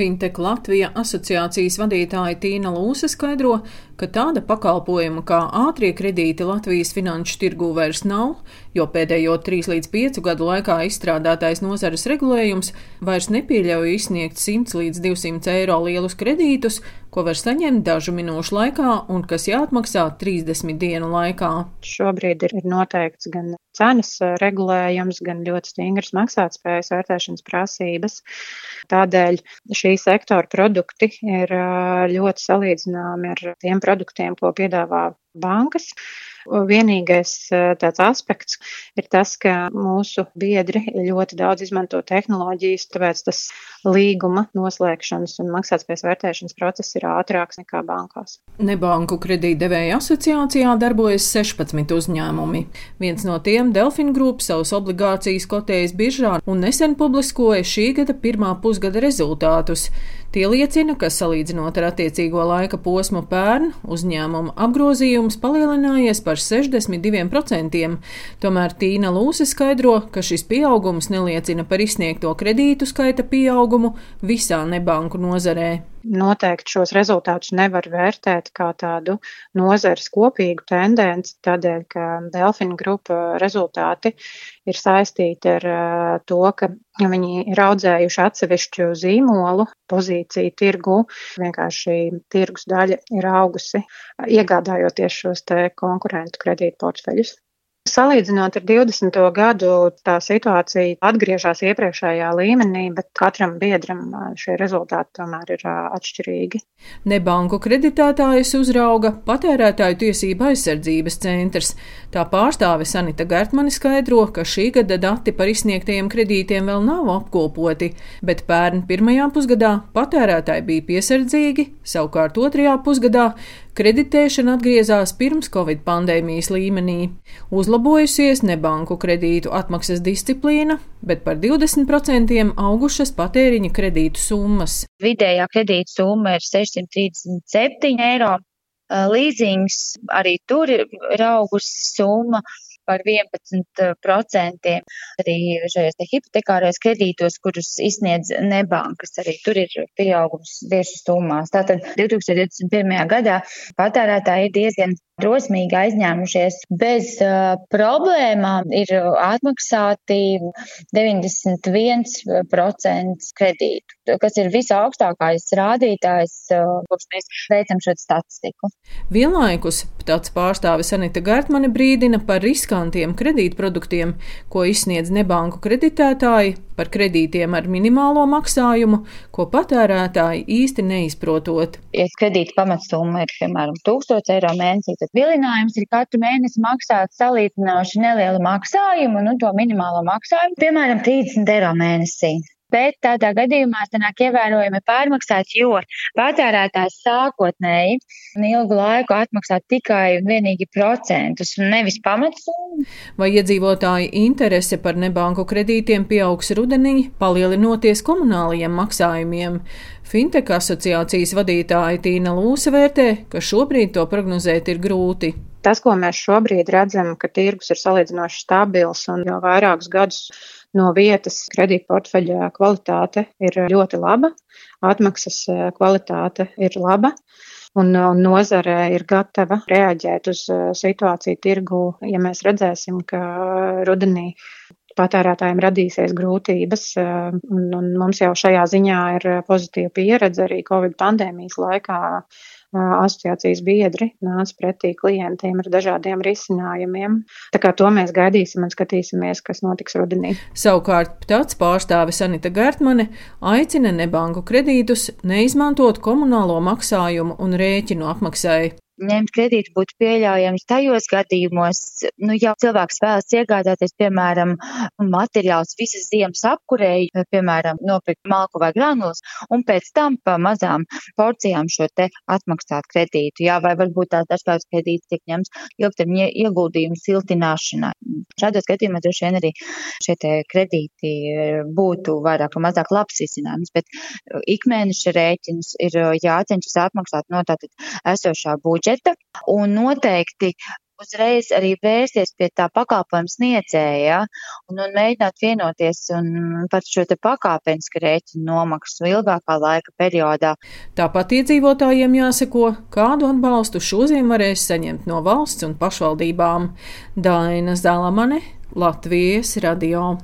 Fintech Latvija asociācijas vadītāja Tīna Lūsa skaidro, ka tāda pakalpojuma kā ātrie kredīti Latvijas finanšu tirgū vairs nav, jo pēdējo 3 līdz 5 gadu laikā izstrādātais nozares regulējums vairs nepieļauj izsniegt 100 līdz 200 eiro lielus kredītus, ko var saņemt dažu minūšu laikā un kas jāatmaksā 30 dienu laikā. Šobrīd ir noteikts gan cenas regulējums, gan ļoti stingras maksātspējas vērtēšanas prasības. Tādēļ šī sektora produkti ir ļoti salīdzināmi ar tiem produktiem, ko piedāvā bankas. Vienīgais tāds aspekts ir tas, ka mūsu biedri ļoti daudz izmanto tehnoloģijas, tāpēc tas līguma noslēgšanas un maksātspējas vērtēšanas process ir ātrāks nekā bankās. Nebanku kredītdevēja asociācijā darbojas 16 uzņēmumi. Viens no tiem, Delfin Group, savus obligācijas kotējas biržā un nesen publiskoja šī gada pirmā pusgada rezultātus. Tie liecina, ka salīdzinot ar attiecīgo laika posmu pērn, uzņēmuma apgrozījums palielinājies par 62%. Tomēr Tīna Lūse skaidro, ka šis pieaugums neliecina par izsniegto kredītu skaita pieaugumu visā nebanku nozarē. Noteikti šos rezultātus nevar vērtēt kā tādu nozares kopīgu tendenci, tādēļ, ka Delfina grupa rezultāti ir saistīti ar to, ka viņi ir audzējuši atsevišķu zīmolu pozīciju tirgu. Vienkārši tirgus daļa ir augusi, iegādājoties šos konkurentu kredītu portfeļus. Salīdzinot ar 20. gadu, tā situācija atgriežas iepriekšējā līmenī, bet katram biedram šie rezultāti tomēr ir atšķirīgi. Nebanku kreditētājus uzrauga patērētāju tiesība aizsardzības centrs. Tā pārstāve Sanita Gērtmani skaidro, ka šī gada dati par izsniegtajiem kredītiem vēl nav apkopoti, bet pērn pirmajā pusgadā patērētāji bija piesardzīgi, savukārt otrajā pusgadā Kreditēšana atgriezās pirms Covid pandēmijas līmenī. Uzlabojusies nebanku kredītu atmaksas disciplīna, bet par 20% augušas patēriņa kredītu summas. Vidējā kredīta summa ir 637 eiro. Līzings arī tur ir augusi summa par 11%. Arī šajos hipotekārajos kredītos, kurus izsniedz nebankas, arī tur ir pieaugums tieši summās. Tātad 2021. gadā patērētāji ir diezgan drosmīgi aizņēmušies bez uh, problēmām, ir atmaksāti 91% kredītu, kas ir visaugstākais rādītājs, uh, kopš mēs veicam šo statistiku. Vienlaikus tāds pārstāvis Anita Gārtmane brīdina par riskantiem kredītproduktiem, ko izsniedz nebanku kreditētāji, par kredītiem ar minimālo maksājumu, ko patērētāji īsti neizprotot. Ja kredīta pamatsumma ir, piemēram, 1000 eiro mēnesī, tad vilinājums ir katru mēnesi maksāt salīdzinoši nelielu maksājumu, nu, to minimālo maksājumu, piemēram, 30 eiro mēnesī bet tādā gadījumā sanāk ievērojami pārmaksāts, jo patērētājs sākotnēji un ilgu laiku atmaksā tikai un vienīgi procentus nevis pamatsummu. Vai iedzīvotāji interese par nebanku kredītiem pieaugs rudenī, palielinoties komunālajiem maksājumiem? Fintech asociācijas vadītāja Tīna Lūsa vērtē, ka šobrīd to prognozēt ir grūti. Tas, ko mēs šobrīd redzam, ka tirgus ir salīdzinoši stabils un jau vairākus gadus no vietas kredītportfeļa kvalitāte ir ļoti laba, atmaksas eh, kvalitāte ir laba. Un, un nozare ir gatava reaģēt uz eh, situāciju tirgu, ja mēs redzēsim, ka rudenī patērētājiem radīsies grūtības, un, un mums jau šajā ziņā ir pozitīva pieredze arī Covid pandēmijas laikā asociācijas biedri nāca pretī klientiem ar dažādiem risinājumiem. Tā kā to mēs gaidīsim un skatīsimies, kas notiks rudenī. Savukārt tāds pārstāvis Anita Gērtmane aicina nebanku kredītus neizmantot komunālo maksājumu un rēķinu apmaksai ņemt kredītu būtu pieļaujams tajos gadījumos, nu, ja cilvēks vēlas iegādāties, piemēram, materiālus visas ziemas apkurēji, piemēram, nopirkt malku vai granulas, un pēc tam pa mazām porcijām šo te atmaksāt kredītu, jā, vai varbūt tās dažkārt kredīts tiek ņemts ilgtermiņa ieguldījumu siltināšanai. Šādos gadījumos droši vien arī šie te kredīti būtu vairāk vai mazāk labs risinājums, bet ikmēneša rēķins ir jācenšas atmaksāt no tātad esošā budžeta budžeta un noteikti uzreiz arī vērsties pie tā pakalpojuma sniedzēja un, un mēģināt vienoties par šo pakāpenisku rēķinu nomaksu ilgākā laika periodā. Tāpat iedzīvotājiem jāseko, kādu atbalstu šodien varēs saņemt no valsts un pašvaldībām. Daina Zalamane, Latvijas radio.